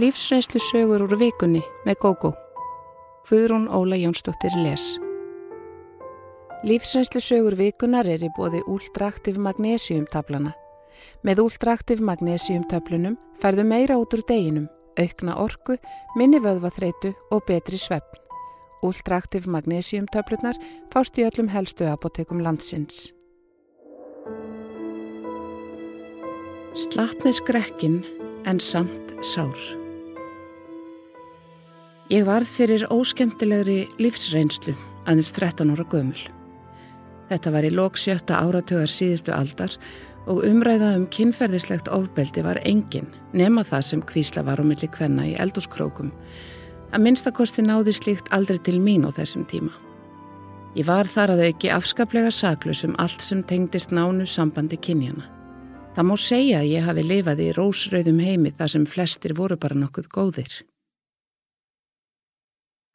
Lífsreynslu sögur úr vikunni með GóGó. Guðrún Óla Jónsdóttir les. Lífsreynslu sögur vikunar er í bóði úldraktiv magnésiumtablana. Með úldraktiv magnésiumtöflunum færðu meira út úr deginum, aukna orku, minni vöðvaþreitu og betri sveppn. Úldraktiv magnésiumtöflunar fást í öllum helstu apotekum landsins. Slapp með skrekkin en samt sár. Ég varð fyrir óskemtilegri lífsreynslu aðeins 13 ára gömul. Þetta var í lók sjötta áratögar síðustu aldar og umræða um kynferðislegt ofbeldi var engin nema það sem kvísla var á milli kvenna í eldúskrókum. Að minnstakosti náði slíkt aldrei til mín á þessum tíma. Ég var þar að auki afskaplega saklus um allt sem tengdist nánu sambandi kynjana. Það má segja að ég hafi lifað í rósröðum heimi þar sem flestir voru bara nokkuð góðir.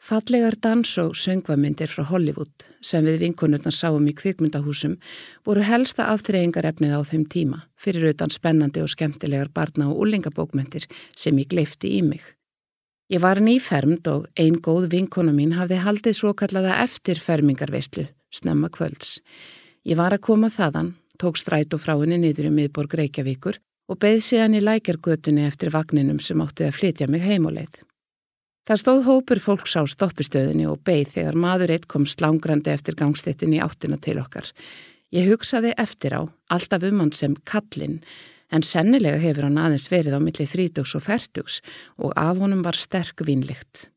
Fallegar dans- og söngvamyndir frá Hollywood sem við vinkonurnar sáum í kvikmyndahúsum voru helsta aftreyingarefnið á þeim tíma fyrir utan spennandi og skemmtilegar barna og úlingabókmyndir sem ég gleifti í mig. Ég var nýfermd og ein góð vinkona mín hafði haldið svo kallaða eftirfermingarveistlu, snemma kvölds. Ég var að koma þaðan, tók stræt og fráinni niður í miðborg Reykjavíkur og beð síðan í lækjargötunni eftir vagninum sem átti að flytja mig heimuleið. Það stóð hópur fólks á stoppistöðinni og beigð þegar maður eitt kom slangrandi eftir gangstéttin í áttina til okkar. Ég hugsaði eftir á, alltaf um hann sem kallinn, en sennilega hefur hann aðeins verið á milli þrítugs og færtugs og af honum var sterk vínlikt.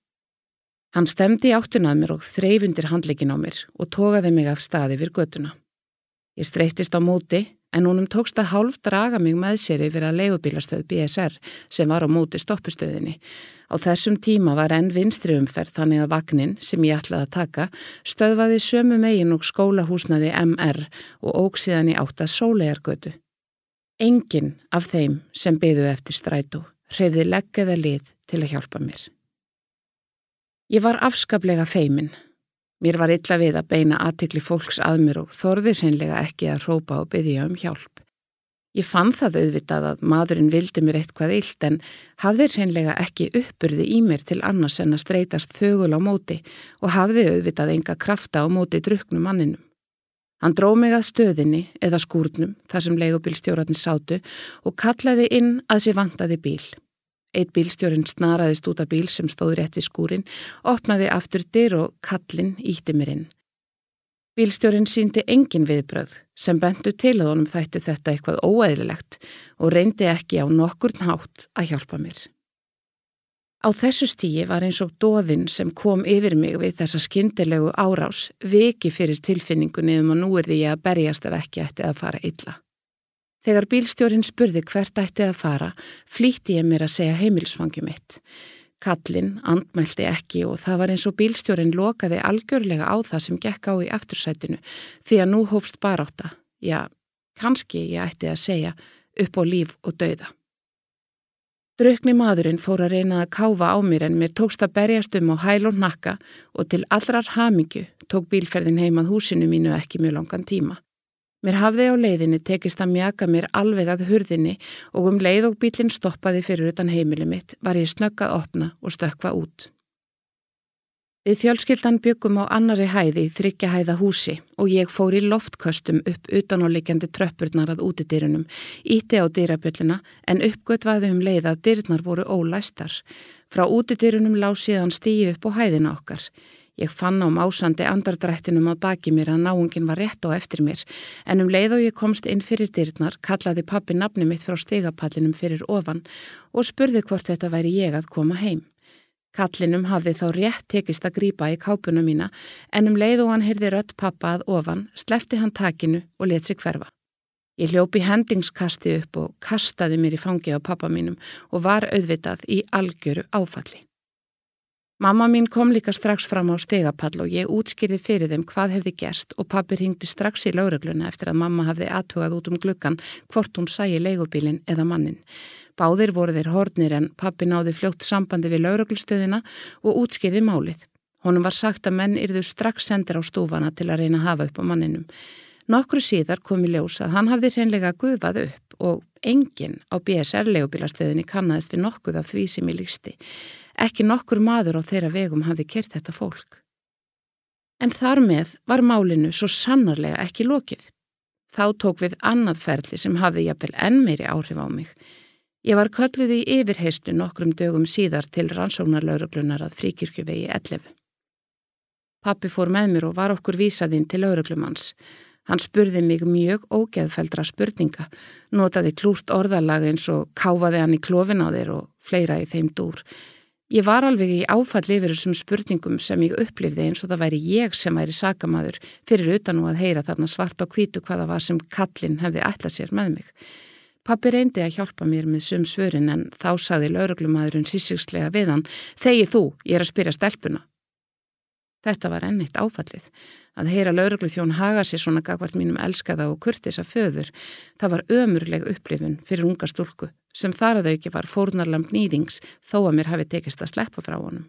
Hann stemdi áttinað mér og þreyfundir handleikin á mér og tókaði mig af staði við göduna. Ég streytist á móti en húnum tókst að hálf draga mig með sér yfir að leigubílastöð BSR sem var á móti stoppustöðinni. Á þessum tíma var enn vinstri umferð þannig að vagnin sem ég ætlaði að taka stöðvaði sömu megin og skólahúsnaði MR og óksiðan í átt að sólegargötu. Engin af þeim sem byðu eftir strætó hreyfði leggeða lið til að hjálpa mér. Ég var afskaplega feiminn Mér var illa við að beina aðtikli fólks að mér og þorðir hreinlega ekki að rópa og byggja um hjálp. Ég fann það auðvitað að maðurinn vildi mér eitthvað illt en hafði hreinlega ekki uppurði í mér til annars en að streytast þögul á móti og hafði auðvitað enga krafta á móti druknum manninum. Hann dró mig að stöðinni eða skúrnum þar sem leigubilstjóratni sátu og kallaði inn að sér vantaði bíl. Eitt bílstjórin snaraðist út af bíl sem stóð rétt í skúrin, opnaði aftur dyr og kallin ítti mér inn. Bílstjórin síndi engin viðbröð sem bentu til að honum þætti þetta eitthvað óæðilegt og reyndi ekki á nokkurn hátt að hjálpa mér. Á þessu stíi var eins og dóðinn sem kom yfir mig við þessa skindilegu árás veki fyrir tilfinningunni um að nú er því að berjast ef ekki ætti að fara illa. Þegar bílstjórin spurði hvert ætti að fara, flýtti ég mér að segja heimilsfangi mitt. Kallin andmælti ekki og það var eins og bílstjórin lokaði algjörlega á það sem gekk á í eftirsætinu því að nú hófst baráta. Já, kannski ég ætti að segja upp á líf og dauða. Draukni maðurinn fór að reyna að káfa á mér en mér tókst að berjast um á hæl og nakka og til allrar hamingju tók bílferðin heimað húsinu mínu ekki mjög langan tíma. Mér hafði á leiðinni tekist að mjaka mér alveg að hurðinni og um leið og bílinn stoppaði fyrir utan heimili mitt var ég snöggað opna og stökka út. Við fjölskyldan byggum á annari hæði í þryggja hæða húsi og ég fór í loftköstum upp utanáleikjandi tröppurnar að útidýrunum, íti á dýrabjölluna en uppgötvaði um leið að dýrnar voru ólæstar. Frá útidýrunum lág síðan stíi upp á hæðina okkar. Ég fann á másandi andardrættinum að baki mér að náungin var rétt á eftir mér en um leið og ég komst inn fyrir dyrnar kallaði pappi nafni mitt frá stegapallinum fyrir ofan og spurði hvort þetta væri ég að koma heim. Kallinum hafði þá rétt tekist að grýpa í kápuna mína en um leið og hann heyrði rött pappa að ofan slefti hann takinu og let sig hverfa. Ég hljópi hendingskasti upp og kastaði mér í fangi á pappa mínum og var auðvitað í algjöru áfalli. Mamma mín kom líka strax fram á stegapall og ég útskýrði fyrir þeim hvað hefði gerst og pappir hingdi strax í laurugluna eftir að mamma hafði aðtugað út um glukkan hvort hún sæi leigubílin eða mannin. Báðir voru þeir hornir en pappi náði fljótt sambandi við lauruglustöðina og útskýrði málið. Honum var sagt að menn yrðu strax sendir á stúfana til að reyna að hafa upp á manninum. Nokkru síðar kom í ljós að hann hafði hreinlega guðað upp og enginn á BSR-legubilastöðinni kannaðist við nokkuð af því sem ég lísti. Ekki nokkur maður á þeirra vegum hafði kert þetta fólk. En þar með var málinu svo sannarlega ekki lokið. Þá tók við annað ferli sem hafði jafnvel enn meiri áhrif á mig. Ég var kölluð í yfirheistu nokkrum dögum síðar til rannsóknarlauruglunar að fríkirkjuvegi 11. Pappi fór með mér og var okkur vísaðinn til lauruglumanns. Hann spurði mig mjög ógeðfeldra spurninga, notaði klúrt orðalag eins og káfaði hann í klófin á þeir og fleira í þeim dúr. Ég var alveg í áfall yfir þessum spurningum sem ég upplifði eins og það væri ég sem væri sakamaður fyrir utan og að heyra þarna svart og hvítu hvaða var sem kallin hefði ætlað sér með mig. Pappi reyndi að hjálpa mér með sum svörin en þá saði lauruglumadurinn sísigslega við hann, þegi þú, ég er að spyrja stelpuna. Þetta var ennitt áfallið. Að heyra lauruglu þjón haga sér svona gagvart mínum elskaða og kurtisa föður, það var ömurleg upplifun fyrir unga stúlku sem þar að auki var fórnarlamp nýðings þó að mér hafi tekist að sleppa frá honum.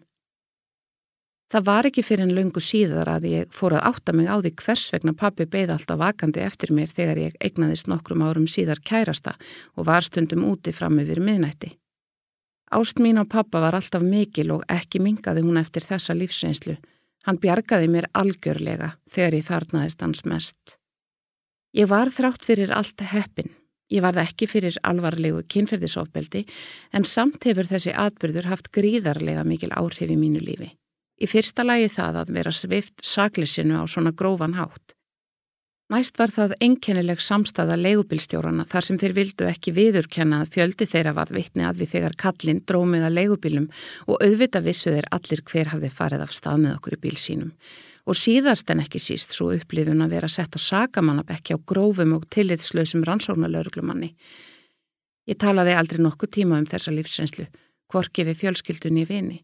Það var ekki fyrir en lungu síðar að ég fór að átta mig á því hvers vegna pappi beigði alltaf vakandi eftir mér þegar ég eignaðist nokkrum árum síðar kærasta og var stundum úti fram yfir miðnætti. Ást mín á pappa var alltaf mikil og ekki mingaði hún eftir þessa lífsreynslu. Hann bjargaði mér algjörlega þegar ég þarnaðist hans mest. Ég var þrátt fyrir allt heppin Ég varð ekki fyrir alvarlegu kynferðisofbeldi en samt hefur þessi atbyrður haft gríðarlega mikil áhrif í mínu lífi. Í fyrsta lagi það að vera svift saklisinu á svona grófan hátt. Næst var það enkennileg samstaða leigubilstjórana þar sem þeir vildu ekki viðurkenna að fjöldi þeirra var vitni að við þegar kallin drómið að leigubilum og auðvita vissu þeir allir hver hafði farið af stað með okkur í bíl sínum og síðast en ekki síst svo upplifun að vera sett á sakamannabekki á grófum og tillitslausum rannsóknarlauruglumanni. Ég talaði aldrei nokkuð tíma um þessa lífsreynslu, hvorki við fjölskyldunni í vini.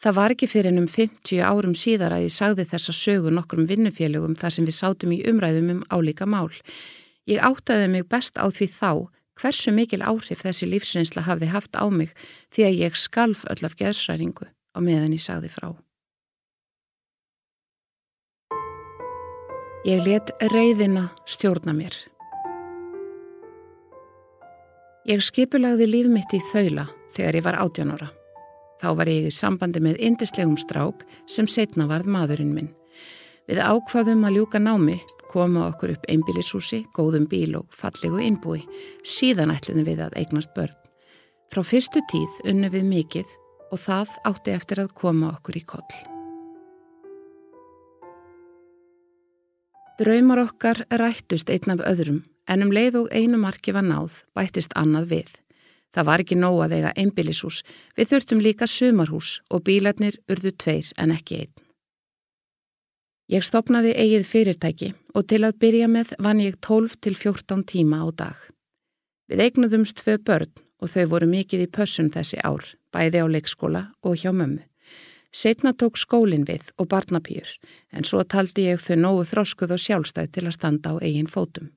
Það var ekki fyrir ennum 50 árum síðar að ég sagði þessa sögu nokkrum vinnufélögum þar sem við sátum í umræðum um álíka mál. Ég áttaði mig best á því þá hversu mikil áhrif þessi lífsreynsla hafði haft á mig því að ég skalf öll af geðsræringu á meðan ég sagði frá. Ég let reyðina stjórna mér. Ég skipulagði líf mitt í þaula þegar ég var átjánóra. Þá var ég í sambandi með indislegum strák sem setna varð maðurinn minn. Við ákvaðum að ljúka námi, koma okkur upp einbílishúsi, góðum bíl og fallegu innbúi. Síðan ætluðum við að eignast börn. Frá fyrstu tíð unnu við mikið og það átti eftir að koma okkur í koll. Draumar okkar rættust einn af öðrum en um leið og einu marki var náð bættist annað við. Það var ekki nóg að eiga einbílishús, við þurftum líka sumarhús og bílarnir urðu tveir en ekki einn. Ég stopnaði eigið fyrirtæki og til að byrja með vann ég 12 til 14 tíma á dag. Við eignuðumst tvö börn og þau voru mikið í pössun þessi ár, bæði á leikskóla og hjá mömmu. Setna tók skólinn við og barnapýr en svo taldi ég þau nógu þroskuð og sjálfstæð til að standa á eigin fótum.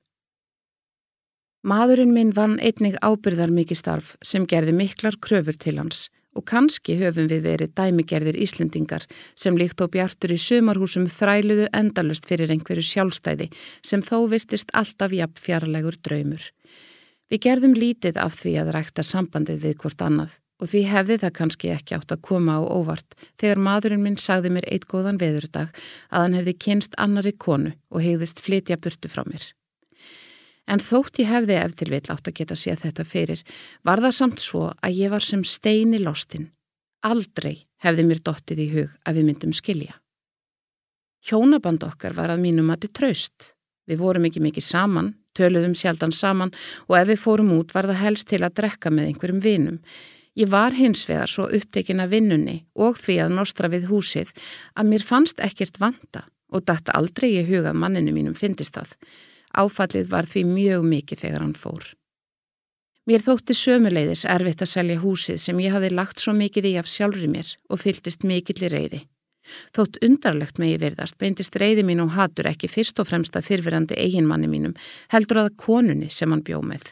Maðurinn minn vann einnig ábyrðar mikið starf sem gerði miklar kröfur til hans og kannski höfum við verið dæmigerðir Íslendingar sem líkt á bjartur í sumarhúsum þræluðu endalust fyrir einhverju sjálfstæði sem þó virtist alltaf jafn fjarlægur draumur. Við gerðum lítið af því að rækta sambandið við hvort annað og því hefði það kannski ekki átt að koma á óvart þegar maðurinn minn sagði mér eitt góðan veðurdag að hann hefði kynst annari konu og hegðist flytja burtu frá mér. En þótt ég hefði eftir vill átt að geta séð þetta fyrir, var það samt svo að ég var sem steini lostinn. Aldrei hefði mér dottið í hug að við myndum skilja. Hjónaband okkar var að mínum að þið traust. Við vorum ekki mikið saman, töluðum sjaldan saman og ef við fórum út var það helst til að drekka með einhverjum vinum. Ég var hins vegar svo upptekin af vinnunni og því að nostra við húsið að mér fannst ekkert vanda og dætt aldrei í hugað manninu mínum fyndist það. Áfallið var því mjög mikið þegar hann fór. Mér þótti sömuleiðis erfitt að selja húsið sem ég hafi lagt svo mikið í af sjálfri mér og fylltist mikill í reyði. Þótt undarlegt megi verðast beintist reyði mín og hatur ekki fyrst og fremst að fyrfirandi eiginmanni mínum heldur að konunni sem hann bjóð með.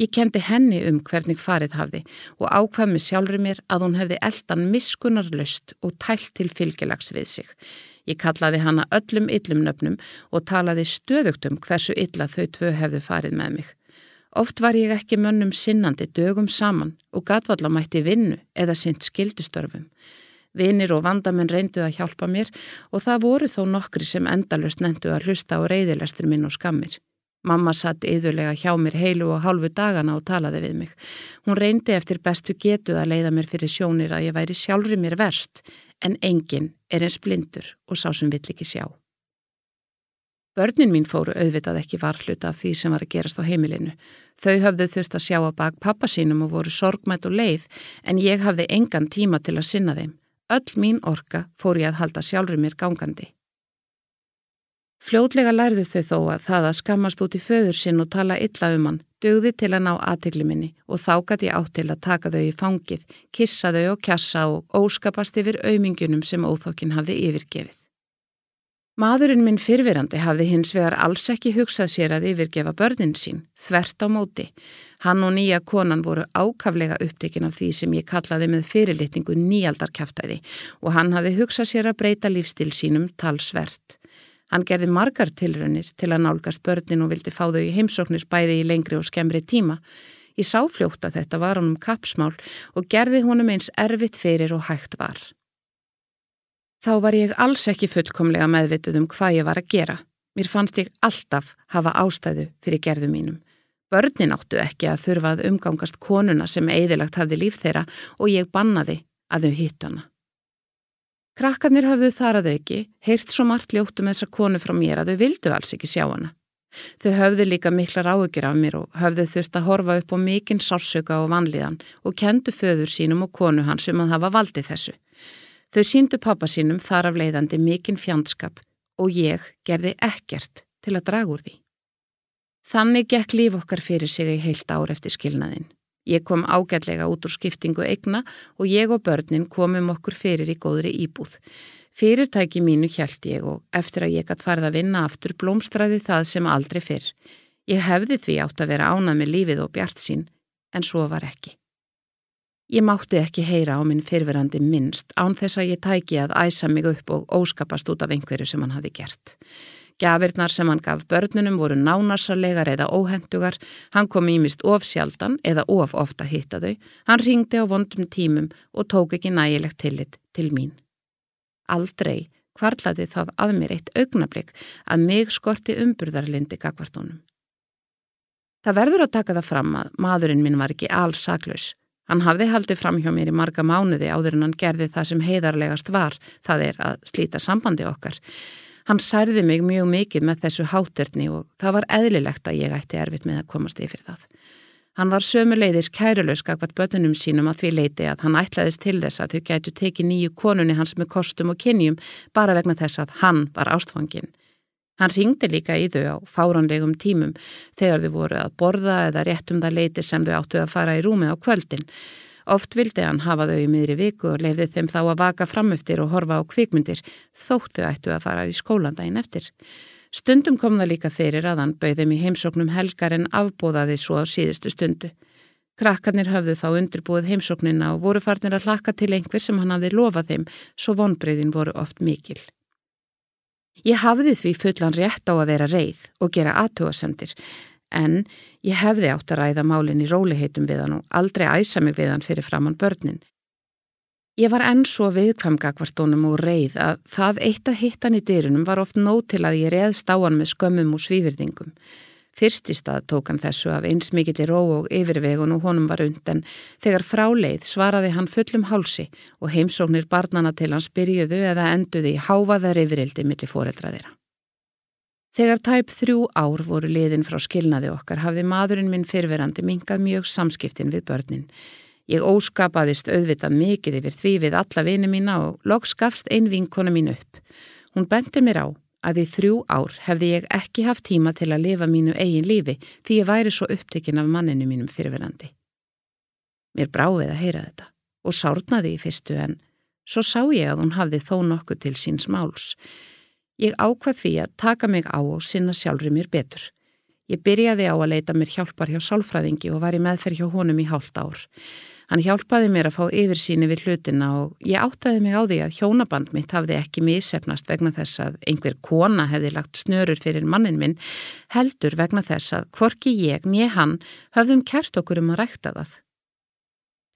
Ég kendi henni um hvernig farið hafði og ákvað með sjálfur mér að hún hefði eldan miskunarlöst og tælt til fylgilags við sig. Ég kallaði hana öllum yllum nöfnum og talaði stöðugt um hversu illa þau tvö hefðu farið með mig. Oft var ég ekki mönnum sinnandi dögum saman og gatvalla mætti vinnu eða sint skildustörfum. Vinir og vandamenn reyndu að hjálpa mér og það voru þó nokkri sem endalust nendu að hlusta á reyðilestur minn og skammir. Mamma satt yðurlega hjá mér heilu og hálfu dagana og talaði við mig. Hún reyndi eftir bestu getu að leiða mér fyrir sjónir að ég væri sjálfri mér verst en enginn er eins blindur og sá sem vill ekki sjá. Börnin mín fóru auðvitað ekki varhluta af því sem var að gerast á heimilinu. Þau hafðu þurft að sjá að bak pappa sínum og voru sorgmætt og leið en ég hafði engan tíma til að sinna þeim. Öll mín orka fór ég að halda sjálfur mér gangandi. Fljótlega lærðu þau þó að það að skammast út í föður sinn og tala illa um hann dögði til að ná aðtegli minni og þá gæti ég átt til að taka þau í fangið, kissa þau og kjassa og óskapast yfir aumingunum sem óþokkin hafði yfirgefið. Maðurinn minn fyrfirandi hafði hins vegar alls ekki hugsað sér að yfirgefa börnin sín, þvert á móti. Hann og nýja konan voru ákaflega upptekinn af því sem ég kallaði með fyrirlitningu nýjaldarkæftæði og hann hafði hugsað sér að breyta lífstil sínum talsvert. Hann gerði margar tilraunir til að nálgast börnin og vildi fá þau í heimsóknir bæði í lengri og skemmri tíma. Ég sá fljótt að þetta var honum kapsmál og gerði honum eins erfitt fyrir og hægt var. Þá var ég alls ekki fullkomlega meðvituð um hvað ég var að gera. Mér fannst ég alltaf hafa ástæðu fyrir gerðu mínum. Börnin áttu ekki að þurfa að umgangast konuna sem eðilagt hafði líf þeirra og ég bannaði að þau hitt hana. Krakkarnir hafðu þar að auki, heyrt svo margt ljóttum þessar konu frá mér að þau vildu alls ekki sjá hana. Þau höfðu líka miklar áökjur af mér og höfðu þurft að horfa upp á mikinn sársöka og vanlíðan og kendu föður sínum og konu hans um að hafa valdið þessu. Þau síndu pappa sínum þar af leiðandi mikinn fjandskap og ég gerði ekkert til að draga úr því. Þannig gekk líf okkar fyrir sig í heilt ár eftir skilnaðinn. Ég kom ágætlega út úr skiptingu eigna og ég og börnin komum okkur fyrir í góðri íbúð. Fyrirtæki mínu hjælt ég og eftir að ég gætt farið að vinna aftur blómstræði það sem aldrei fyrr. Ég hefði því átt að vera ánað með lífið og bjart sín, en svo var ekki. Ég mátti ekki heyra á minn fyrverandi minnst án þess að ég tæki að æsa mig upp og óskapast út af einhverju sem hann hafi gert. Gjafirnar sem hann gaf börnunum voru nánasarlegar eða óhendugar, hann kom ímist of sjaldan eða of ofta hitta þau, hann ringdi á vondum tímum og tók ekki nægilegt tillit til mín. Aldrei kvarlaði það að mér eitt augnablík að mig skorti umburðarlindi gagvartónum. Það verður að taka það fram að maðurinn minn var ekki alls saklaus. Hann hafði haldið fram hjá mér í marga mánuði áður en hann gerði það sem heiðarlegast var, það er að slíta sambandi okkar. Hann særði mig mjög mikið með þessu háterni og það var eðlilegt að ég ætti erfitt með að komast yfir það. Hann var sömuleiðis kærulaus skakvat börnunum sínum að því leiti að hann ætlaðist til þess að þau gætu tekið nýju konunni hans með kostum og kynjum bara vegna þess að hann var ástfangin. Hann ringdi líka í þau á fáranlegum tímum þegar þau voru að borða eða rétt um það leiti sem þau áttu að fara í rúmi á kvöldin Oft vildi hann hafa þau í miðri viku og lefði þeim þá að vaka framöftir og horfa á kvikmyndir, þóttu ættu að fara í skólandaginn eftir. Stundum kom það líka fyrir að hann bauðum í heimsóknum helgar en afbóðaði svo á síðustu stundu. Krakkarnir höfðu þá undirbúið heimsóknina og voru farnir að hlakka til einhver sem hann hafði lofað þeim, svo vonbreyðin voru oft mikil. Ég hafði því fullan rétt á að vera reið og gera aðtúasendir, en ég hefði átt að ræða málinn í róliheitum við hann og aldrei æsa mig við hann fyrir framann börnin. Ég var enn svo viðkvamgakvartónum og reið að það eitt að hitta hann í dyrunum var oft nóg til að ég reðst á hann með skömmum og svívirðingum. Fyrst í stað tók hann þessu af eins mikill í ró og yfirvegun og honum var undan. Þegar fráleið svaraði hann fullum hálsi og heimsóknir barnana til hans byrjuðu eða enduði í hávaðar yfirildi millir foreldra þeirra. Þegar tæp þrjú ár voru liðin frá skilnaði okkar hafði maðurinn minn fyrverandi mingað mjög samskiptin við börnin. Ég óskapaðist auðvitað mikið yfir því við alla vini mína og loks gafst ein vinkona mín upp. Hún benti mér á að í þrjú ár hefði ég ekki haft tíma til að lifa mínu eigin lífi því ég væri svo upptekinn af manninu mínum fyrverandi. Mér bráið að heyra þetta og sárnaði í fyrstu en svo sá ég að hún hafði þó nokkuð til síns máls. Ég ákvað því að taka mig á og sinna sjálfur mér betur. Ég byrjaði á að leita mér hjálpar hjá sálfræðingi og var í meðferð hjá honum í hálft ár. Hann hjálpaði mér að fá yfir síni við hlutina og ég áttaði mig á því að hjónaband mitt hafði ekki missefnast vegna þess að einhver kona hefði lagt snörur fyrir mannin minn, heldur vegna þess að hvorki ég nýja hann höfðum kert okkur um að rækta það.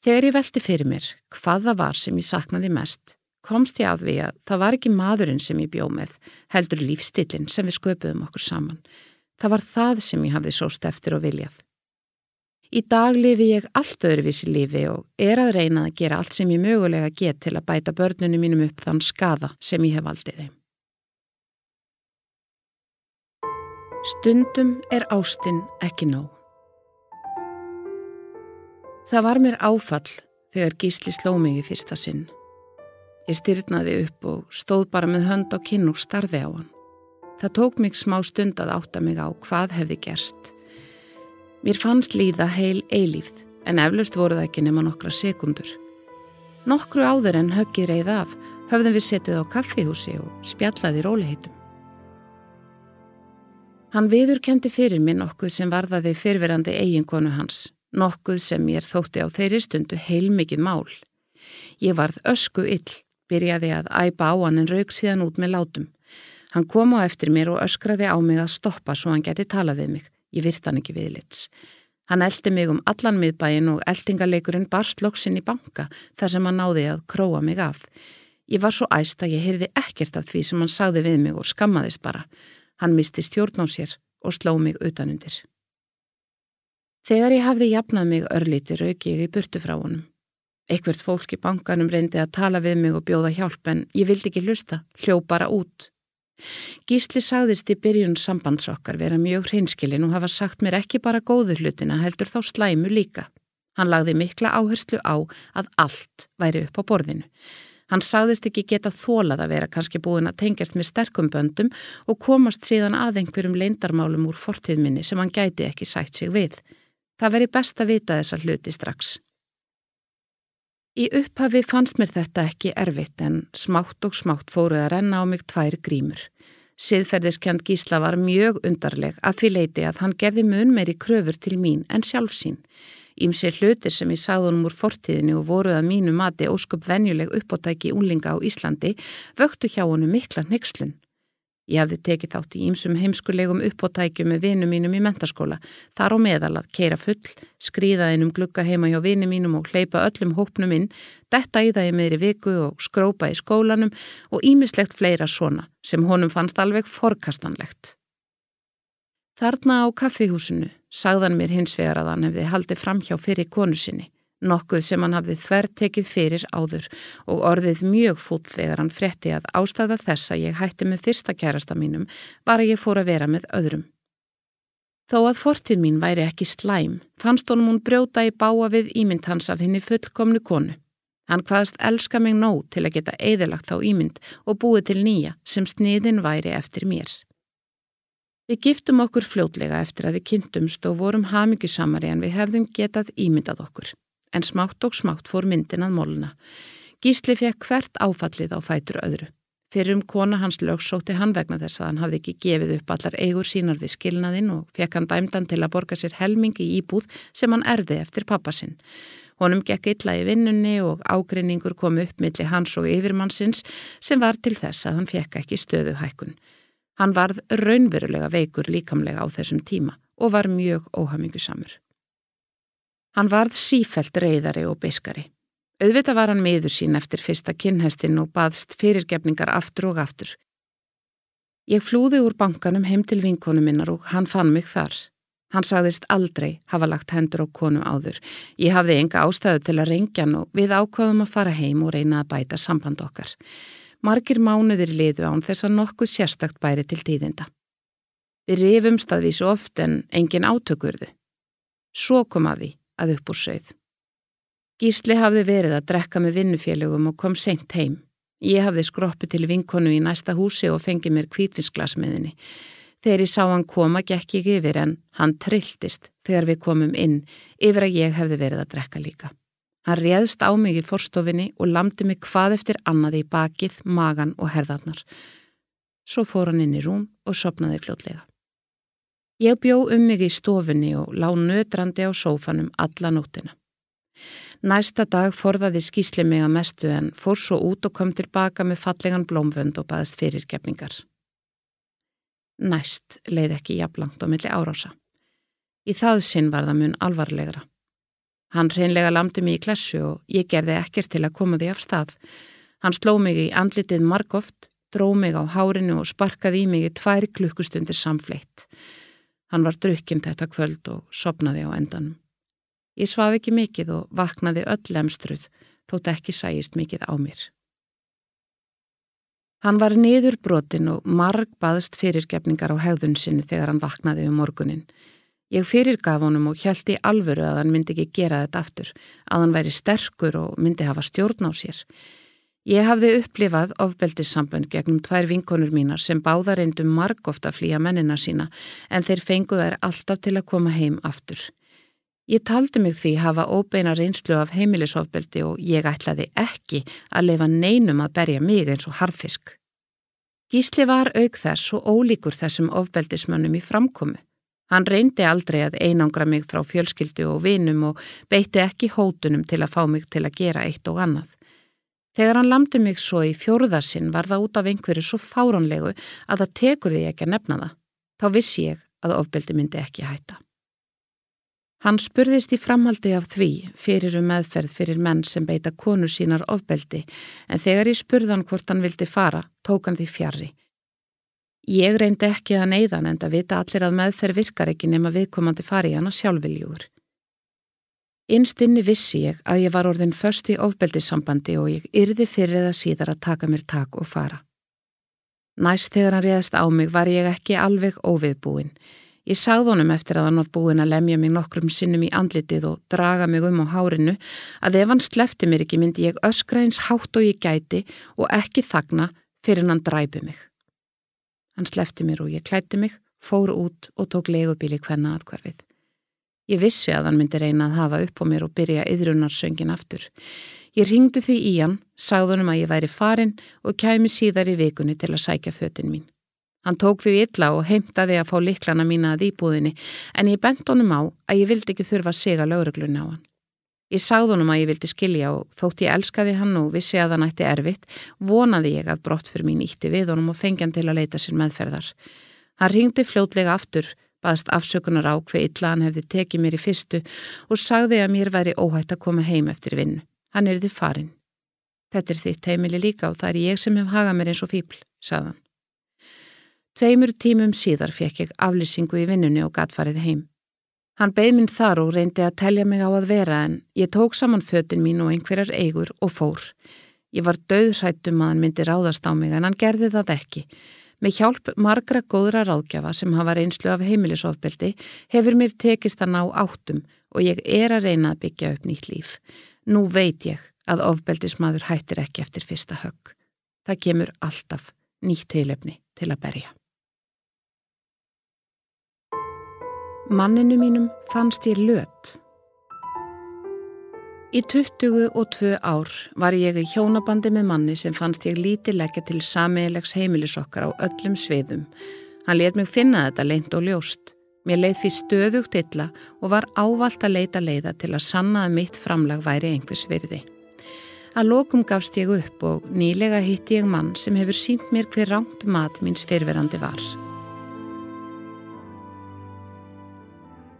Þegar ég velti fyrir mér hvað það var sem ég saknaði mest, komst ég að því að það var ekki maðurinn sem ég bjóð með, heldur lífstillin sem við sköpuðum okkur saman. Það var það sem ég hafði sóst eftir og viljað. Í dag lifi ég allt öðruvísi lífi og er að reyna að gera allt sem ég mögulega get til að bæta börnunum mínum upp þann skada sem ég hef aldið þeim. Stundum er ástinn ekki nóg. Það var mér áfall þegar gísli sló mig í fyrsta sinn. Ég styrnaði upp og stóð bara með hönd á kinn og starði á hann. Það tók mig smá stund að átta mig á hvað hefði gerst. Mér fannst líða heil eilífð en eflaust voru það ekki nema nokkra sekundur. Nokkru áður en höggið reið af höfðum við setið á kaffihúsi og spjallaði róliheitum. Hann viðurkendi fyrir mig nokkuð sem varðaði fyrverandi eiginkonu hans, nokkuð sem ég þótti á þeirri stundu heilmikið mál. Ég varð ösku ill, byrjaði að æpa á hann en raug síðan út með látum. Hann kom á eftir mér og öskraði á mig að stoppa svo hann geti talað við mig. Ég virt hann ekki viðlits. Hann eldi mig um allan miðbæin og eldingaleikurinn barst loksinn í banka þar sem hann náði að króa mig af. Ég var svo æst að ég heyrði ekkert af því sem hann sagði við mig og skammaðist bara. Hann misti stjórn á sér og sló mig utanundir. Þegar ég hafði jafnað mig örlíti rauki ég í burtu frá honum. Ekkvert fólk í bankanum reyndi að tala við mig og bjóða hjálp en ég vildi ekki lusta, hljó bara út. Gísli sagðist í byrjun sambandsokkar vera mjög hreinskilin og hafa sagt mér ekki bara góðu hlutina heldur þá slæmu líka. Hann lagði mikla áherslu á að allt væri upp á borðinu. Hann sagðist ekki geta þólað að vera kannski búin að tengjast með sterkum böndum og komast síðan að einhverjum leindarmálum úr fortíðminni sem hann gæti ekki sætt sig við. Það veri best að vita þessa hluti strax. Í upphafi fannst mér þetta ekki erfitt en smátt og smátt fóruð að renna á mig tvær grímur. Siðferðiskjand Gísla var mjög undarleg að því leiti að hann gerði mun meiri kröfur til mín en sjálf sín. Ímsi hlutir sem ég sagði honum úr fortíðinu og voruð að mínu mati ósköp venjuleg uppóttæki úlinga á Íslandi vöktu hjá honum mikla nexlun. Ég hafði tekið þátt í ýmsum heimskulegum uppóttækjum með vinum mínum í mentaskóla, þar á meðal að keira full, skrýða einum glugga heima hjá vinum mínum og hleypa öllum hópnum inn, detta í það í meðri viku og skrópa í skólanum og ýmislegt fleira svona sem honum fannst alveg forkastanlegt. Þarna á kaffihúsinu sagðan mér hins vegar að hann hefði haldið fram hjá fyrir konu sinni nokkuð sem hann hafði þver tekið fyrir áður og orðið mjög fúll þegar hann fretti að ástæða þess að ég hætti með fyrsta kærasta mínum bara ég fór að vera með öðrum. Þó að fortið mín væri ekki slæm, fannst honum hún brjóta í báa við ímynd hans af henni fullkomnu konu. Hann hvaðast elska mig nóg til að geta eðilagt á ímynd og búið til nýja sem sniðin væri eftir mér. Við giftum okkur fljótlega eftir að við kynntumst og vorum hamingisamari en við hefðum getað ímyndað okkur en smátt og smátt fór myndin að móluna. Gísli fekk hvert áfallið á fætur öðru. Fyrir um kona hans lögsótti hann vegna þess að hann hafði ekki gefið upp allar eigur sínar við skilnaðinn og fekk hann dæmdan til að borga sér helmingi íbúð sem hann erði eftir pappasinn. Honum gekk illa í vinnunni og ágrinningur kom upp milli hans og yfirmannsins sem var til þess að hann fekk ekki stöðu hækkun. Hann varð raunverulega veikur líkamlega á þessum tíma og var mjög óhamingusamur. Hann varð sífælt reyðari og beiskari. Auðvitað var hann miður sín eftir fyrsta kynhestin og baðst fyrirgefningar aftur og aftur. Ég flúði úr bankanum heim til vinkonu minnar og hann fann mig þar. Hann sagðist aldrei hafa lagt hendur á konu áður. Ég hafði enga ástæðu til að reyngja hann og við ákvaðum að fara heim og reyna að bæta samband okkar. Margir mánuðir liðu án þess að nokkuð sérstakt bæri til tíðinda. Við rifum staðvísu oft en engin átökurðu. Svo kom að því að upp úr sögð. Gísli hafði verið að drekka með vinnufélögum og kom seint heim. Ég hafði skroppi til vinkonu í næsta húsi og fengið mér kvítvinsglasmiðinni. Þegar ég sá hann koma gekk ég yfir en hann trilltist þegar við komum inn yfir að ég hefði verið að drekka líka. Hann réðst á mig í forstofinni og lamdi mig hvað eftir annaði í bakið, magan og herðarnar. Svo fór hann inn í rúm og sopnaði fljótlega. Ég bjó um mig í stofunni og lá nötrandi á sófanum alla nóttina. Næsta dag forðaði skísli mig að mestu en fór svo út og kom tilbaka með fallegan blómvönd og baðist fyrirgefningar. Næst leið ekki jafnlangt á milli árása. Í það sinn var það mun alvarlegra. Hann reynlega lamdi mig í klessu og ég gerði ekkert til að koma því af stað. Hann sló mig í andlitið margóft, dró mig á hárinu og sparkaði í mig í tvær klukkustundir samfleitt. Hann var drukkinn þetta kvöld og sopnaði á endanum. Ég svaf ekki mikið og vaknaði öll lemstruð þótt ekki sæjist mikið á mér. Hann var niður brotin og marg baðst fyrirgefningar á hegðun sinni þegar hann vaknaði um morgunin. Ég fyrirgaf honum og hjælti í alvöru að hann myndi ekki gera þetta aftur, að hann væri sterkur og myndi hafa stjórn á sér. Ég hafði upplifað ofbeldissambönd gegnum tvær vinkonur mínar sem báða reyndum marg ofta að flýja mennina sína en þeir fengu þær alltaf til að koma heim aftur. Ég taldi mig því hafa óbeina reynslu af heimilisofbeldi og ég ætlaði ekki að lefa neinum að berja mig eins og harfisk. Gísli var auk þess og ólíkur þessum ofbeldismönnum í framkomi. Hann reyndi aldrei að einangra mig frá fjölskyldu og vinum og beitti ekki hótunum til að fá mig til að gera eitt og annað. Þegar hann lamdi mig svo í fjórðarsinn var það út af einhverju svo fáranlegu að það tekur því ekki að nefna það. Þá vissi ég að ofbeldi myndi ekki hætta. Hann spurðist í framhaldi af því fyrir um meðferð fyrir menn sem beita konu sínar ofbeldi en þegar ég spurðan hvort hann vildi fara, tók hann því fjarrri. Ég reyndi ekki að neyðan en það vita allir að meðferð virkar ekki nema viðkomandi fari hann að sjálfviljúur. Innstinni vissi ég að ég var orðin först í ofbeldissambandi og ég yrði fyrir það síðar að taka mér tak og fara. Næst þegar hann réðast á mig var ég ekki alveg óviðbúinn. Ég sagði honum eftir að hann var búin að lemja mig nokkrum sinnum í andlitið og draga mig um á hárinu að ef hann slefti mér ekki myndi ég öskra eins hátt og ég gæti og ekki þagna fyrir hann dræpi mig. Hann slefti mér og ég klætti mig, fór út og tók legubíli hvenna aðkvarfið. Ég vissi að hann myndi reyna að hafa upp á mér og byrja yðrunarsöngin aftur. Ég ringdi því í hann, sagði honum að ég væri farin og kæmi síðar í vikunni til að sækja fötin mín. Hann tók því illa og heimtaði að fá liklana mína að íbúðinni en ég bent honum á að ég vildi ekki þurfa að sega lauruglunni á hann. Ég sagði honum að ég vildi skilja og þótt ég elskaði hann og vissi að hann ætti erfitt, vonaði ég að brott fyrir mín ítti við honum og fengi hann til að leita sér meðferðar. Hann ringdi fljótlega aftur, baðst afsökunar á hver illa hann hefði tekið mér í fyrstu og sagði að mér væri óhætt að koma heim eftir vinnu. Hann er þið farin. Þetta er þitt heimili líka og það er ég sem hef hagað mér eins og fíbl, sagðan. Tveimur tímum síðar fekk ég aflýsingu í vinnunni og gatfarið heim. Hann beð minn þar og reyndi að telja mig á að vera en ég tók saman fötin mín og einhverjar eigur og fór. Ég var döðrættum að hann myndi ráðast á mig en hann gerði það ekki. Með hjálp margra góðra ráðgjafa sem hafa reynslu af heimilisofbeldi hefur mér tekist að ná áttum og ég er að reyna að byggja upp nýtt líf. Nú veit ég að ofbeldismadur hættir ekki eftir fyrsta högg. Það kemur alltaf nýtt teilefni til að berja. Manninu mínum fannst ég lött. Í 22 ár var ég í hjónabandi með manni sem fannst ég lítið leggja til samiðilegs heimilisokkar á öllum sviðum. Hann let mig finna þetta leint og ljóst. Mér leið því stöðugt illa og var ávalt að leita leiða til að sanna að mitt framlag væri einhvers virði. Að lokum gafst ég upp og nýlega hitti ég mann sem hefur sínt mér hver rámt mat míns fyrverandi var.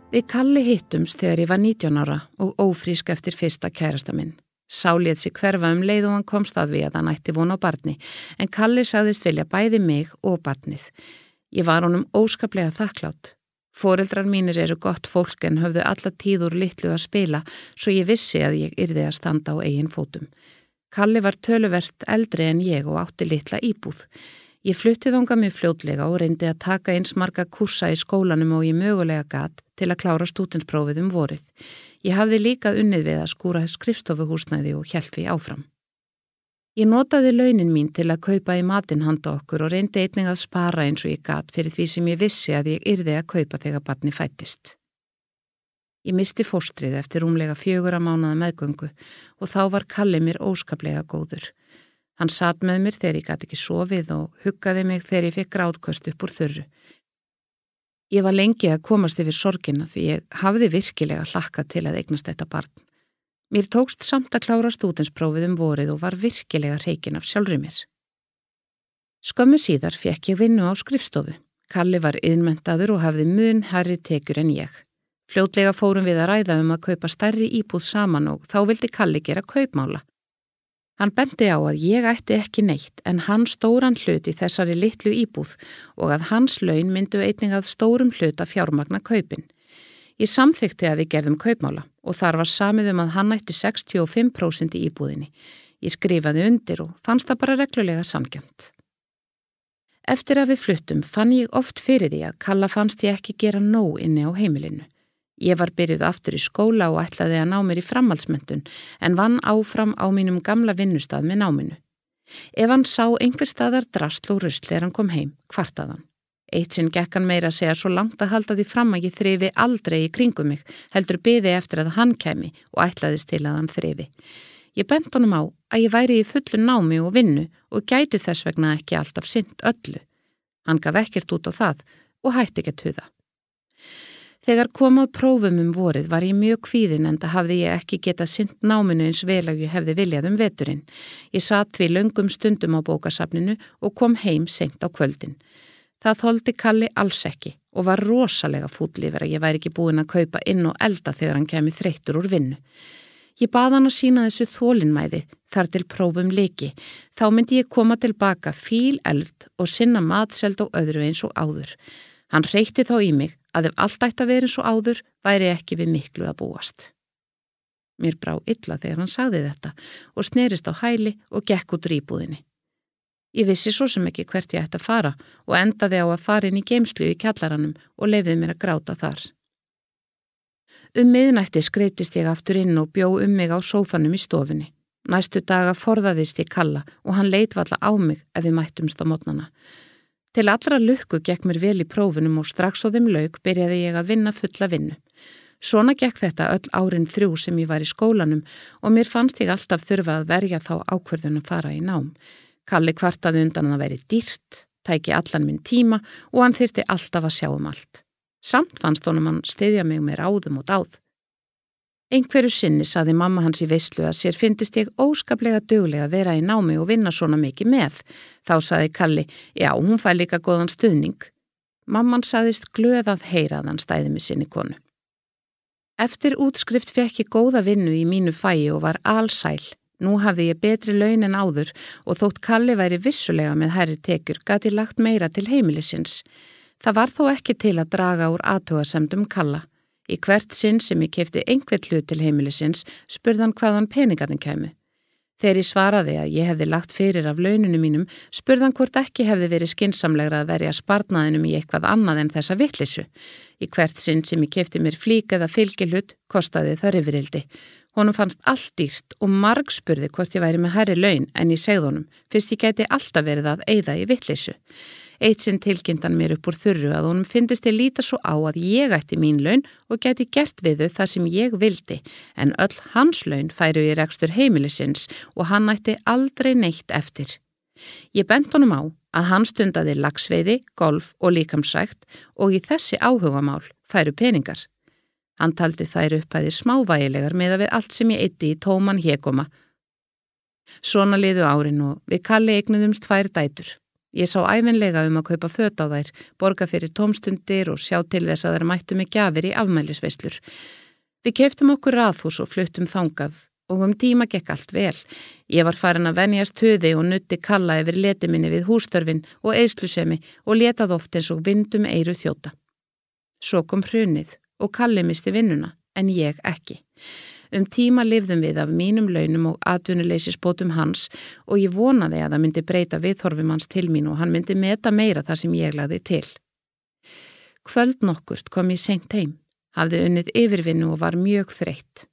Við kalli hittumst þegar ég var 19 ára og ófrísk eftir fyrsta kærasta minn. Sálið sér hverfa um leið og hann komst að við að hann ætti von á barni en Kalli sagðist vilja bæði mig og barnið. Ég var honum óskaplega þakklátt. Fóreldrar mínir eru gott fólk en höfðu alla tíður litlu að spila svo ég vissi að ég yrði að standa á eigin fótum. Kalli var töluvert eldri en ég og átti litla íbúð. Ég fluttið ánga mig fljótlega og reyndi að taka eins marga kursa í skólanum og ég mögulega gatt til að klára stútinsprófið um vorið. Ég hafði líka unnið við að skúra skrifstofuhúsnæði og hjælt við áfram. Ég notaði launin mín til að kaupa í matin handa okkur og reyndi einning að spara eins og ég gatt fyrir því sem ég vissi að ég yrði að kaupa þegar batni fættist. Ég misti fórstrið eftir umlega fjögur að mánaða meðgöngu og þá var Kalli mér óskaplega góður. Hann satt með mér þegar ég gæti ekki sofið og huggaði mig þegar ég fikk gráðköst upp úr þurru. Ég var lengi að komast yfir sorgina því ég hafði virkilega hlakka til að eignast þetta barn. Mér tókst samt að klára stútensprófið um vorið og var virkilega reikin af sjálfri mér. Skömmu síðar fekk ég vinnu á skrifstofu. Kalli var yðnmentaður og hafði mun herri tekjur en ég. Fljótlega fórum við að ræða um að kaupa stærri íbúð saman og þá vildi Kalli gera kaupmála. Hann bendi á að ég ætti ekki neitt en hann stóran hlut í þessari litlu íbúð og að hans laun myndu einning að stórum hlut að fjármagna kaupin. Ég samþykti að við gerðum kaupmála og þar var samið um að hann ætti 65% í íbúðinni. Ég skrifaði undir og fannst það bara reglulega samkjönd. Eftir að við fluttum fann ég oft fyrir því að Kalla fannst ég ekki gera nóg inni á heimilinu. Ég var byrjuð aftur í skóla og ætlaði að ná mér í framhaldsmyndun en vann áfram á mínum gamla vinnustad með náminu. Ef hann sá einhver staðar drastl og rusl þegar hann kom heim, kvartaðan. Eitt sinn gekk hann meira að segja svo langt að halda því fram að ég þrifi aldrei í kringum mig, heldur byði eftir að hann kemi og ætlaðist til að hann þrifi. Ég bent honum á að ég væri í fullu námi og vinnu og gæti þess vegna ekki alltaf synd öllu. Hann gaf ekkert út á það og hætti ekki að tuða. Þegar komað prófum um vorið var ég mjög kvíðin en það hafði ég ekki getað synd náminu eins vel að ég hefði viljað um veturinn. Ég satt við löngum stundum á bókasafninu og kom heim senkt á kvöldin. Það þóldi Kalli alls ekki og var rosalega fútlifir að ég væri ekki búin að kaupa inn og elda þegar hann kemi þreyttur úr vinnu. Ég bað hann að sína þessu þólinnmæði þar til prófum leiki. Þá myndi ég koma tilbaka fíl eld og sinna matseld og öðru eins og áður. Hann reykti þá í mig að ef allt ætti að vera eins og áður væri ekki við miklu að búast. Mér brá illa þegar hann sagði þetta og snerist á hæli og gekk út rýbúðinni. Ég vissi svo sem ekki hvert ég ætti að fara og endaði á að fara inn í geimslu í kjallaranum og leiðið mér að gráta þar. Um miðnætti skreitist ég aftur inn og bjó um mig á sófanum í stofunni. Næstu daga forðaðist ég kalla og hann leit valla á mig ef við mættumst á mótnana. Til allra lukku gekk mér vel í prófunum og strax á þeim lauk byrjaði ég að vinna fulla vinnu. Svona gekk þetta öll árin þrjú sem ég var í skólanum og mér fannst ég alltaf þurfa að verja þá ákverðun að fara í nám. Kalli kvartaði undan að væri dýrt, tæki allan minn tíma og hann þyrti alltaf að sjá um allt. Samt fannst honum hann stiðja mig með ráðum og dáð. Einhverju sinni saði mamma hans í veislu að sér fyndist ég óskaplega döglega að vera í námi og vinna svona mikið með. Þá saði Kalli, já, hún fæ líka góðan stuðning. Mamman saðist glöðað heyraðan stæði með sinni konu. Eftir útskrift fekk ég góða vinnu í mínu fæi og var allsæl. Nú hafði ég betri laun en áður og þótt Kalli væri vissulega með herri tekjur gati lagt meira til heimilisins. Það var þó ekki til að draga úr aðtúasemdum Kalla. Í hvert sinn sem ég kefti einhvert hlut til heimilisins spurðan hvaðan peningarnir kæmu. Þegar ég svaraði að ég hefði lagt fyrir af launinu mínum spurðan hvort ekki hefði verið skinsamlegra að verja sparnaðinum í eitthvað annað en þessa vittlisu. Í hvert sinn sem ég kefti mér flík eða fylgilhut kostaði það rifirildi. Honum fannst allt dýrst og marg spurði hvort ég væri með herri laun en ég segð honum, fyrst ég gæti alltaf verið að eigða í vittlisu. Eitt sinn tilkynntan mér upp úr þurru að honum finnist ég líta svo á að ég ætti mín laun og gæti gert við þau þar sem ég vildi, en öll hans laun færu í rekstur heimilisins og hann ætti aldrei neitt eftir. Ég bent honum á að hann stundaði lagsveiði, golf og líkamsrækt og í þessi áhugamál færu peningar. Hann taldi þær upphæðir smávægilegar með að við allt sem ég eitti í tóman hegoma. Svona liðu árin og við kalli eignuðumst tvær dætur. Ég sá æfinlega um að kaupa föt á þær, borga fyrir tómstundir og sjá til þess að þær mættu mig gafir í afmælisveislur. Við keftum okkur raðhús og fluttum þangað og um tíma gekk allt vel. Ég var farin að venjast höði og nutti kalla yfir letiminni við hústörfin og eðslusemi og letað oft eins og vindum eiru þjóta. Svo kom hrunið og Kalli misti vinnuna, en ég ekki. Um tíma lifðum við af mínum launum og atvinnuleysisbótum hans og ég vonaði að það myndi breyta viðhorfum hans til mín og hann myndi meta meira þar sem ég lagði til. Kvöld nokkurt kom ég seint heim, hafði unnið yfirvinnu og var mjög þreytt.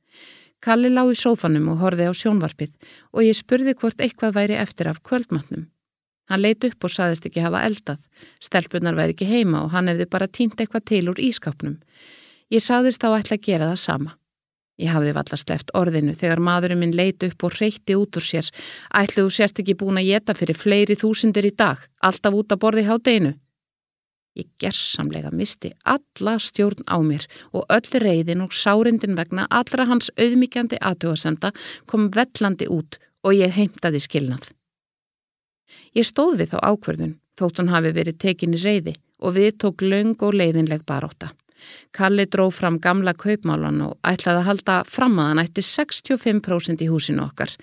Kalli lág í sófanum og horfi á sjónvarpið og ég spurði hvort eitthvað væri eftir af kvöldmatnum. Hann leit upp og saðist ekki hafa eldað, stelpunar væri ekki heima og hann hefði bara týnt eitthvað til úr ískapnum. Ég saðist þá ætla að gera það sama. Ég hafði vallast eftir orðinu þegar maðurinn minn leiti upp og reyti út úr sér. Ætluðu sért ekki búin að geta fyrir fleiri þúsundir í dag, alltaf út að borði hátdeinu. Ég gerðsamlega misti alla stjórn á mér og öll reyðin og sárindin vegna allra hans auðmíkjandi aðtjóðasemda kom vellandi út og ég heimtaði skilnað. Ég stóð við þá ákverðun þótt hún hafi verið tekinni reyði og við tók laung og leiðinleg baróta. Kalli dró fram gamla kaupmálan og ætlaði að halda fram að hann ætti 65% í húsinu okkar.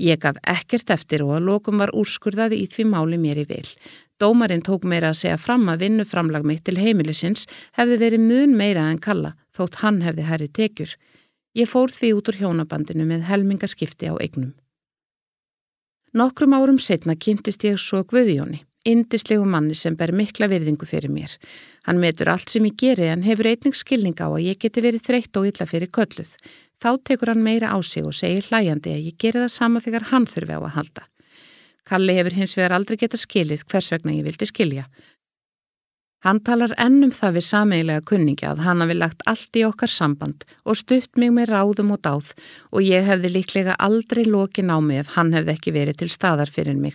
Ég gaf ekkert eftir og að lokum var úrskurðaði í því máli mér í vil. Dómarinn tók meira að segja fram að vinnuframlag mitt til heimilisins hefði verið mun meira en kalla þótt hann hefði herri tekjur. Ég fór því út úr hjónabandinu með helmingaskipti á eignum. Nokkrum árum setna kynntist ég svo Guðjóni, indislegu manni sem ber mikla virðingu fyrir mér. Hann metur allt sem ég geri en hefur einning skilning á að ég geti verið þreytt og illa fyrir kölluð. Þá tekur hann meira á sig og segir hlæjandi að ég geri það sama þegar hann þurfi á að halda. Kalli hefur hins vegar aldrei geta skilið hvers vegna ég vildi skilja. Hann talar ennum það við sameigilega kunningi að hann hafi lagt allt í okkar samband og stutt mig með ráðum og dáð og ég hefði líklega aldrei lokin á mig ef hann hefði ekki verið til staðar fyrir mig.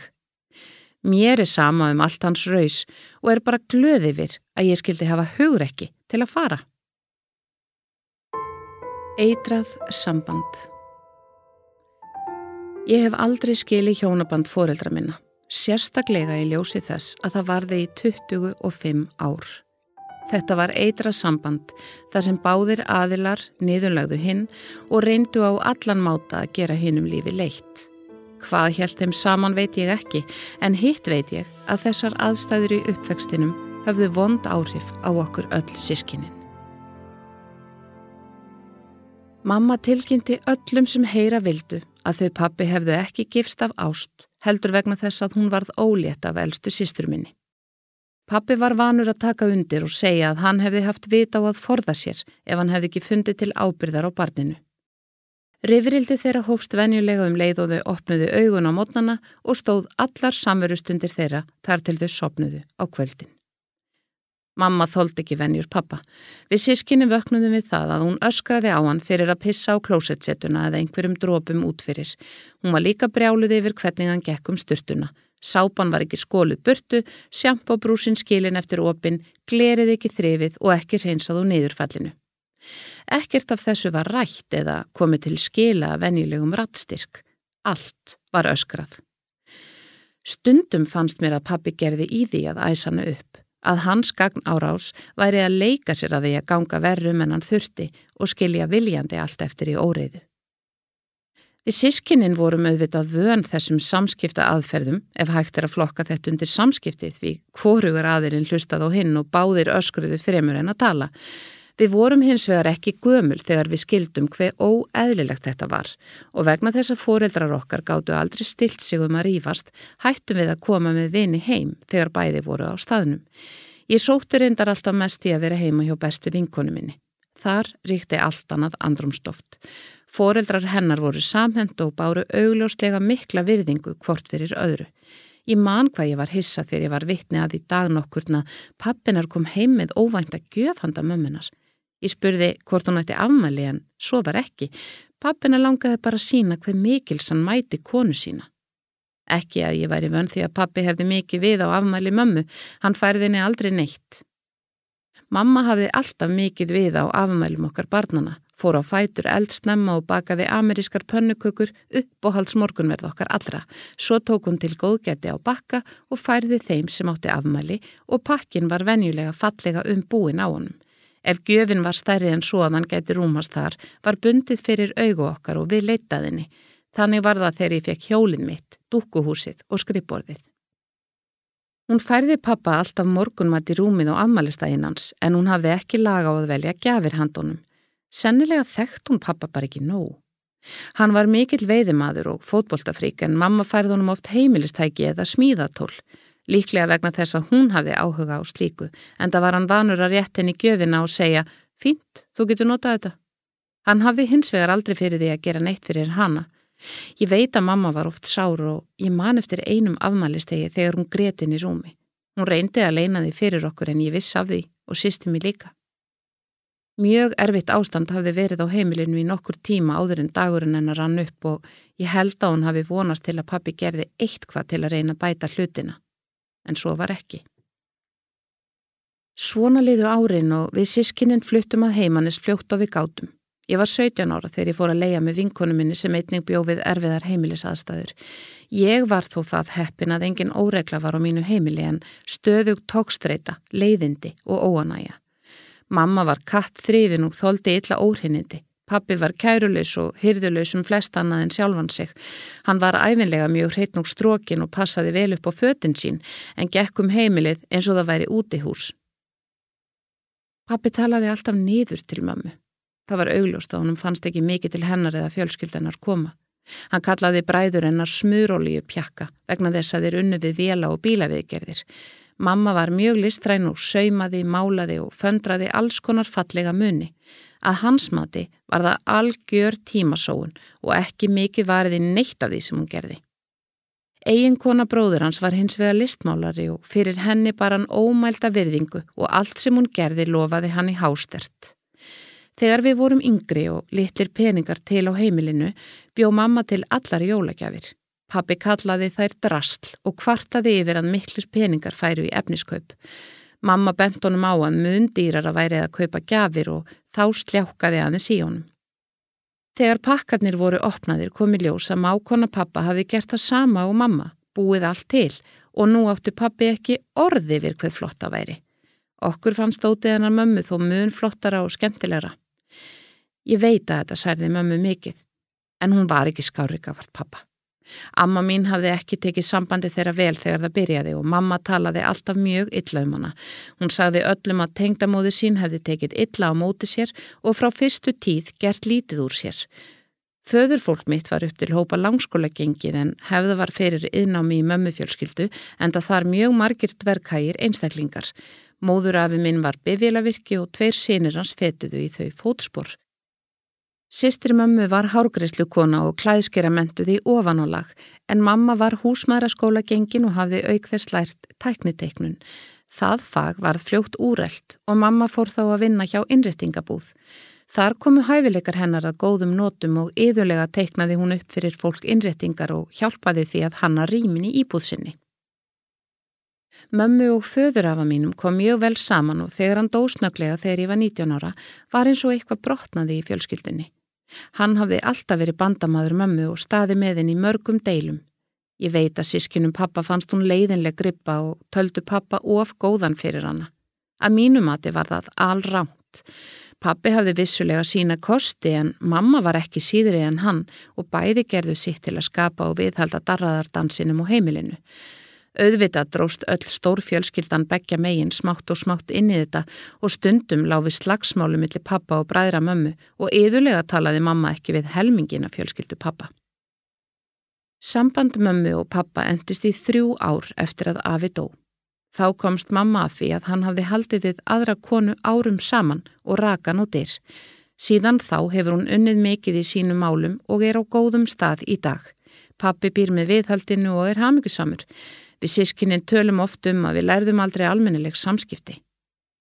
Mér er sama um allt hans raus og er bara glöð yfir að ég skildi hafa hugrekki til að fara. Eitrað samband Ég hef aldrei skilið hjónaband foreldra minna, sérstaklega í ljósi þess að það varði í 25 ár. Þetta var eitra samband þar sem báðir aðilar niðurlagðu hinn og reyndu á allan máta að gera hinn um lífi leitt. Hvað hjælt þeim saman veit ég ekki, en hitt veit ég að þessar aðstæður í uppvextinum höfðu vond áhrif á okkur öll sískinin. Mamma tilkynnti öllum sem heyra vildu að þau pappi hefðu ekki gifst af ást, heldur vegna þess að hún varð ólétt af eldstu sístur minni. Pappi var vanur að taka undir og segja að hann hefði haft vita á að forða sér ef hann hefði ekki fundið til ábyrðar á barninu. Rifrildi þeirra hófst venjulega um leið og þau opnuðu augun á mótnana og stóð allar samverustundir þeirra þar til þau sopnuðu á kvöldin. Mamma þóldi ekki venjur pappa. Við sískinni vöknuðum við það að hún öskraði á hann fyrir að pissa á klósetsetuna eða einhverjum drópum útfyrir. Hún var líka brjáluð yfir hvernig hann gekk um styrtuna. Sápan var ekki skóluð burtu, sjampóbrúsin skilin eftir opin, glerið ekki þrifið og ekki reynsað úr neyðurfallinu. Ekkert af þessu var rætt eða komið til skila venjulegum rattstyrk. Allt var öskrað. Stundum fannst mér að pappi gerði í því að æsa hana upp að hans gagn árás væri að leika sér að því að ganga verrum en hann þurfti og skilja viljandi allt eftir í óreiðu. Við sískinnin vorum auðvitað vön þessum samskipta aðferðum ef hægt er að flokka þetta undir samskiptið því hvorugar aðirinn hlustað á hinn og báðir öskruðu fremur en að tala. Við vorum hins vegar ekki gömul þegar við skildum hver óeðlilegt þetta var og vegna þess að foreldrar okkar gáttu aldrei stilt sig um að rýfast hættum við að koma með vini heim þegar bæði voru á staðnum. Ég sótti reyndar alltaf mest í að vera heima hjá bestu vinkonu minni. Þar ríkti allt annað andrumstoft. Foreldrar hennar voru samhend og báru augljóslega mikla virðingu hvort fyrir öðru. Ég man hvað ég var hissa þegar ég var vittni að í dag nokkurna pappinar kom heim með óvænta gjöfhanda mömmunar. Ég spurði hvort hún ætti afmæli en svo var ekki. Pappina langaði bara sína hver mikils hann mæti konu sína. Ekki að ég væri vönn því að pappi hefði mikið við á afmæli mömmu, hann færði henni aldrei neitt. Mamma hafði alltaf mikið við á afmælum okkar barnana, fór á fætur eldsnemma og bakaði amerískar pönnukökur upp og halds morgunverð okkar allra. Svo tók hún til góðgæti á bakka og færði þeim sem átti afmæli og pakkin var venjulega fallega um búin á honum. Ef gjöfin var stærri en svo að hann gæti rúmast þar, var bundið fyrir augu okkar og við leitaðinni. Þannig var það þegar ég fekk hjólinn mitt, dúkkuhúsið og skrippborðið. Hún færði pappa alltaf morgunmat í rúmið á afmælistægin hans en hún hafði ekki laga á að velja gafir handunum. Sennilega þekkt hún pappa bara ekki nóg. Hann var mikill veiðimaður og fótboltafrík en mamma færði honum oft heimilistæki eða smíðatól líklega vegna þess að hún hafði áhuga á slíku, en það var hann vanur að rétt henni gjöfina og segja, fínt, þú getur notað þetta. Hann hafði hins vegar aldrei fyrir því að gera neitt fyrir hana. Ég veit að mamma var oft sár og ég man eftir einum afmælistegi þegar hún gretin í rúmi. Hún reyndi að leina því fyrir okkur en ég viss af því og sýsti mig líka. Mjög erfitt ástand hafði verið á heimilinu í nokkur tíma áður en dagurinn hennar rann upp og ég held að hún hafi vonast til að pappi gerði eitt hvað til að reyna bæta hlutina en svo var ekki. Svona liðu árin og við sískininn fluttum að heimannis fljótt á við gátum. Ég var 17 ára þegar ég fór að leia með vinkonu minni sem einning bjófið erfiðar heimilisaðstæður. Ég var þó það heppin að engin óregla var á mínu heimili en stöðug tókstreita, leiðindi og óanæja. Mamma var katt þrifin og þóldi illa óhrinnindi. Pappi var kærulegs og hyrðulegs um flest annað en sjálfan sig. Hann var æfinlega mjög hreitn og strókin og passaði vel upp á fötinn sín en gekk um heimilið eins og það væri úti hús. Pappi talaði alltaf niður til mömmu. Það var augljóst að honum fannst ekki mikið til hennar eða fjölskyldanar koma. Hann kallaði bræður hennar smurolíu pjakka vegna þess að þeir unnu við vela og bílaviðgerðir. Mamma var mjög listræn og saumaði, málaði og föndraði alls konar fallega munni. Að hans mati var það algjör tímasóun og ekki mikið variði neitt af því sem hún gerði. Egin kona bróður hans var hins vega listmálari og fyrir henni bara hann ómælda virðingu og allt sem hún gerði lofaði hann í hástert. Þegar við vorum yngri og litlir peningar til á heimilinu bjó mamma til allar jólagjafir. Pappi kallaði þær drastl og kvartaði yfir að miklir peningar færu í efniskaup. Mamma bent honum á að mun dýrar að væri að kaupa gjafir og þá sljákaði hann í síjónum. Þegar pakkarnir voru opnaðir komi ljós að mákona pappa hafi gert það sama og mamma, búið allt til og nú átti pappi ekki orði við hvað flotta væri. Okkur fann stótið hennar mömmu þó mun flottara og skemmtilegra. Ég veit að þetta særði mömmu mikið, en hún var ekki skárikavart pappa. Amma mín hafði ekki tekið sambandi þeirra vel þegar það byrjaði og mamma talaði alltaf mjög illa um hana. Hún sagði öllum að tengdamóðu sín hefði tekið illa á móti sér og frá fyrstu tíð gert lítið úr sér. Föðurfólk mitt var upp til hópa langskóla gengið en hefða var fyrir yðnámi í mömmufjölskyldu en það þar mjög margir dverghægir einstaklingar. Móðurafi minn var bifélavirki og tveir sinir hans fetiðu í þau fótspor. Sistri mömmu var hárgreislukona og klæðskera mentuð í ofanálag en mamma var húsmaðraskóla gengin og hafði auk þess lært tækniteiknun. Það fag varð fljótt úrelt og mamma fór þá að vinna hjá innrettingabúð. Þar komu hæfileikar hennar að góðum nótum og yðurlega teiknaði hún upp fyrir fólk innrettingar og hjálpaði því að hanna rýmin í íbúðsynni. Mömmu og föðurafa mínum kom mjög vel saman og þegar hann dósnöglega þegar ég var 19 ára var eins og eitthvað brotnaði í fjölskyldinni. Hann hafði alltaf verið bandamaður mömmu og staði með henni í mörgum deilum. Ég veit að sískinum pappa fannst hún leiðinlega grippa og töldu pappa of góðan fyrir hana. Að mínumati var það allránt. Pappi hafði vissulega sína kosti en mamma var ekki síðri en hann og bæði gerðu sitt til að skapa og viðhalda darraðardansinum og heimilinu. Auðvitað dróst öll stór fjölskyldan begja megin smátt og smátt inn í þetta og stundum láfi slagsmálu millir pappa og bræðra mömmu og yðurlega talaði mamma ekki við helmingina fjölskyldu pappa. Samband mömmu og pappa endist í þrjú ár eftir að Afi dó. Þá komst mamma að því að hann hafði haldið við aðra konu árum saman og rakan og dyr. Síðan þá hefur hún unnið mikið í sínum málum og er á góðum stað í dag. Pappi býr með viðhaldinu og er hafmyggusamur. Við sískinnin tölum oft um að við lærðum aldrei almennileg samskipti.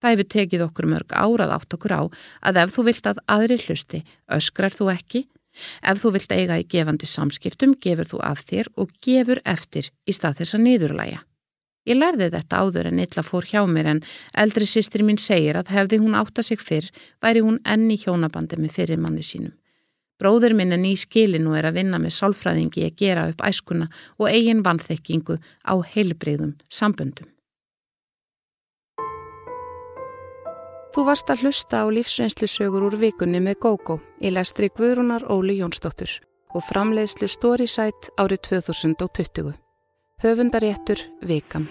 Það hefur tekið okkur mörg árað átt okkur á að ef þú vilt að aðri hlusti, öskrar þú ekki. Ef þú vilt eiga í gefandi samskiptum, gefur þú af þér og gefur eftir í stað þessa niðurlæja. Ég lærði þetta áður en illa fór hjá mér en eldri sýstir mín segir að hefði hún átta sig fyrr, væri hún enni hjónabandi með fyrir manni sínum. Bróður minn er ný skilin og er að vinna með sálfræðingi að gera upp æskuna og eigin vanþekkingu á heilbreyðum samböndum. Þú varst að hlusta á lífsreynslusögur úr vikunni með GóGó í lestri Guðrúnar Óli Jónsdóttur og framleiðslu Storysight árið 2020. Höfundaréttur Vikan.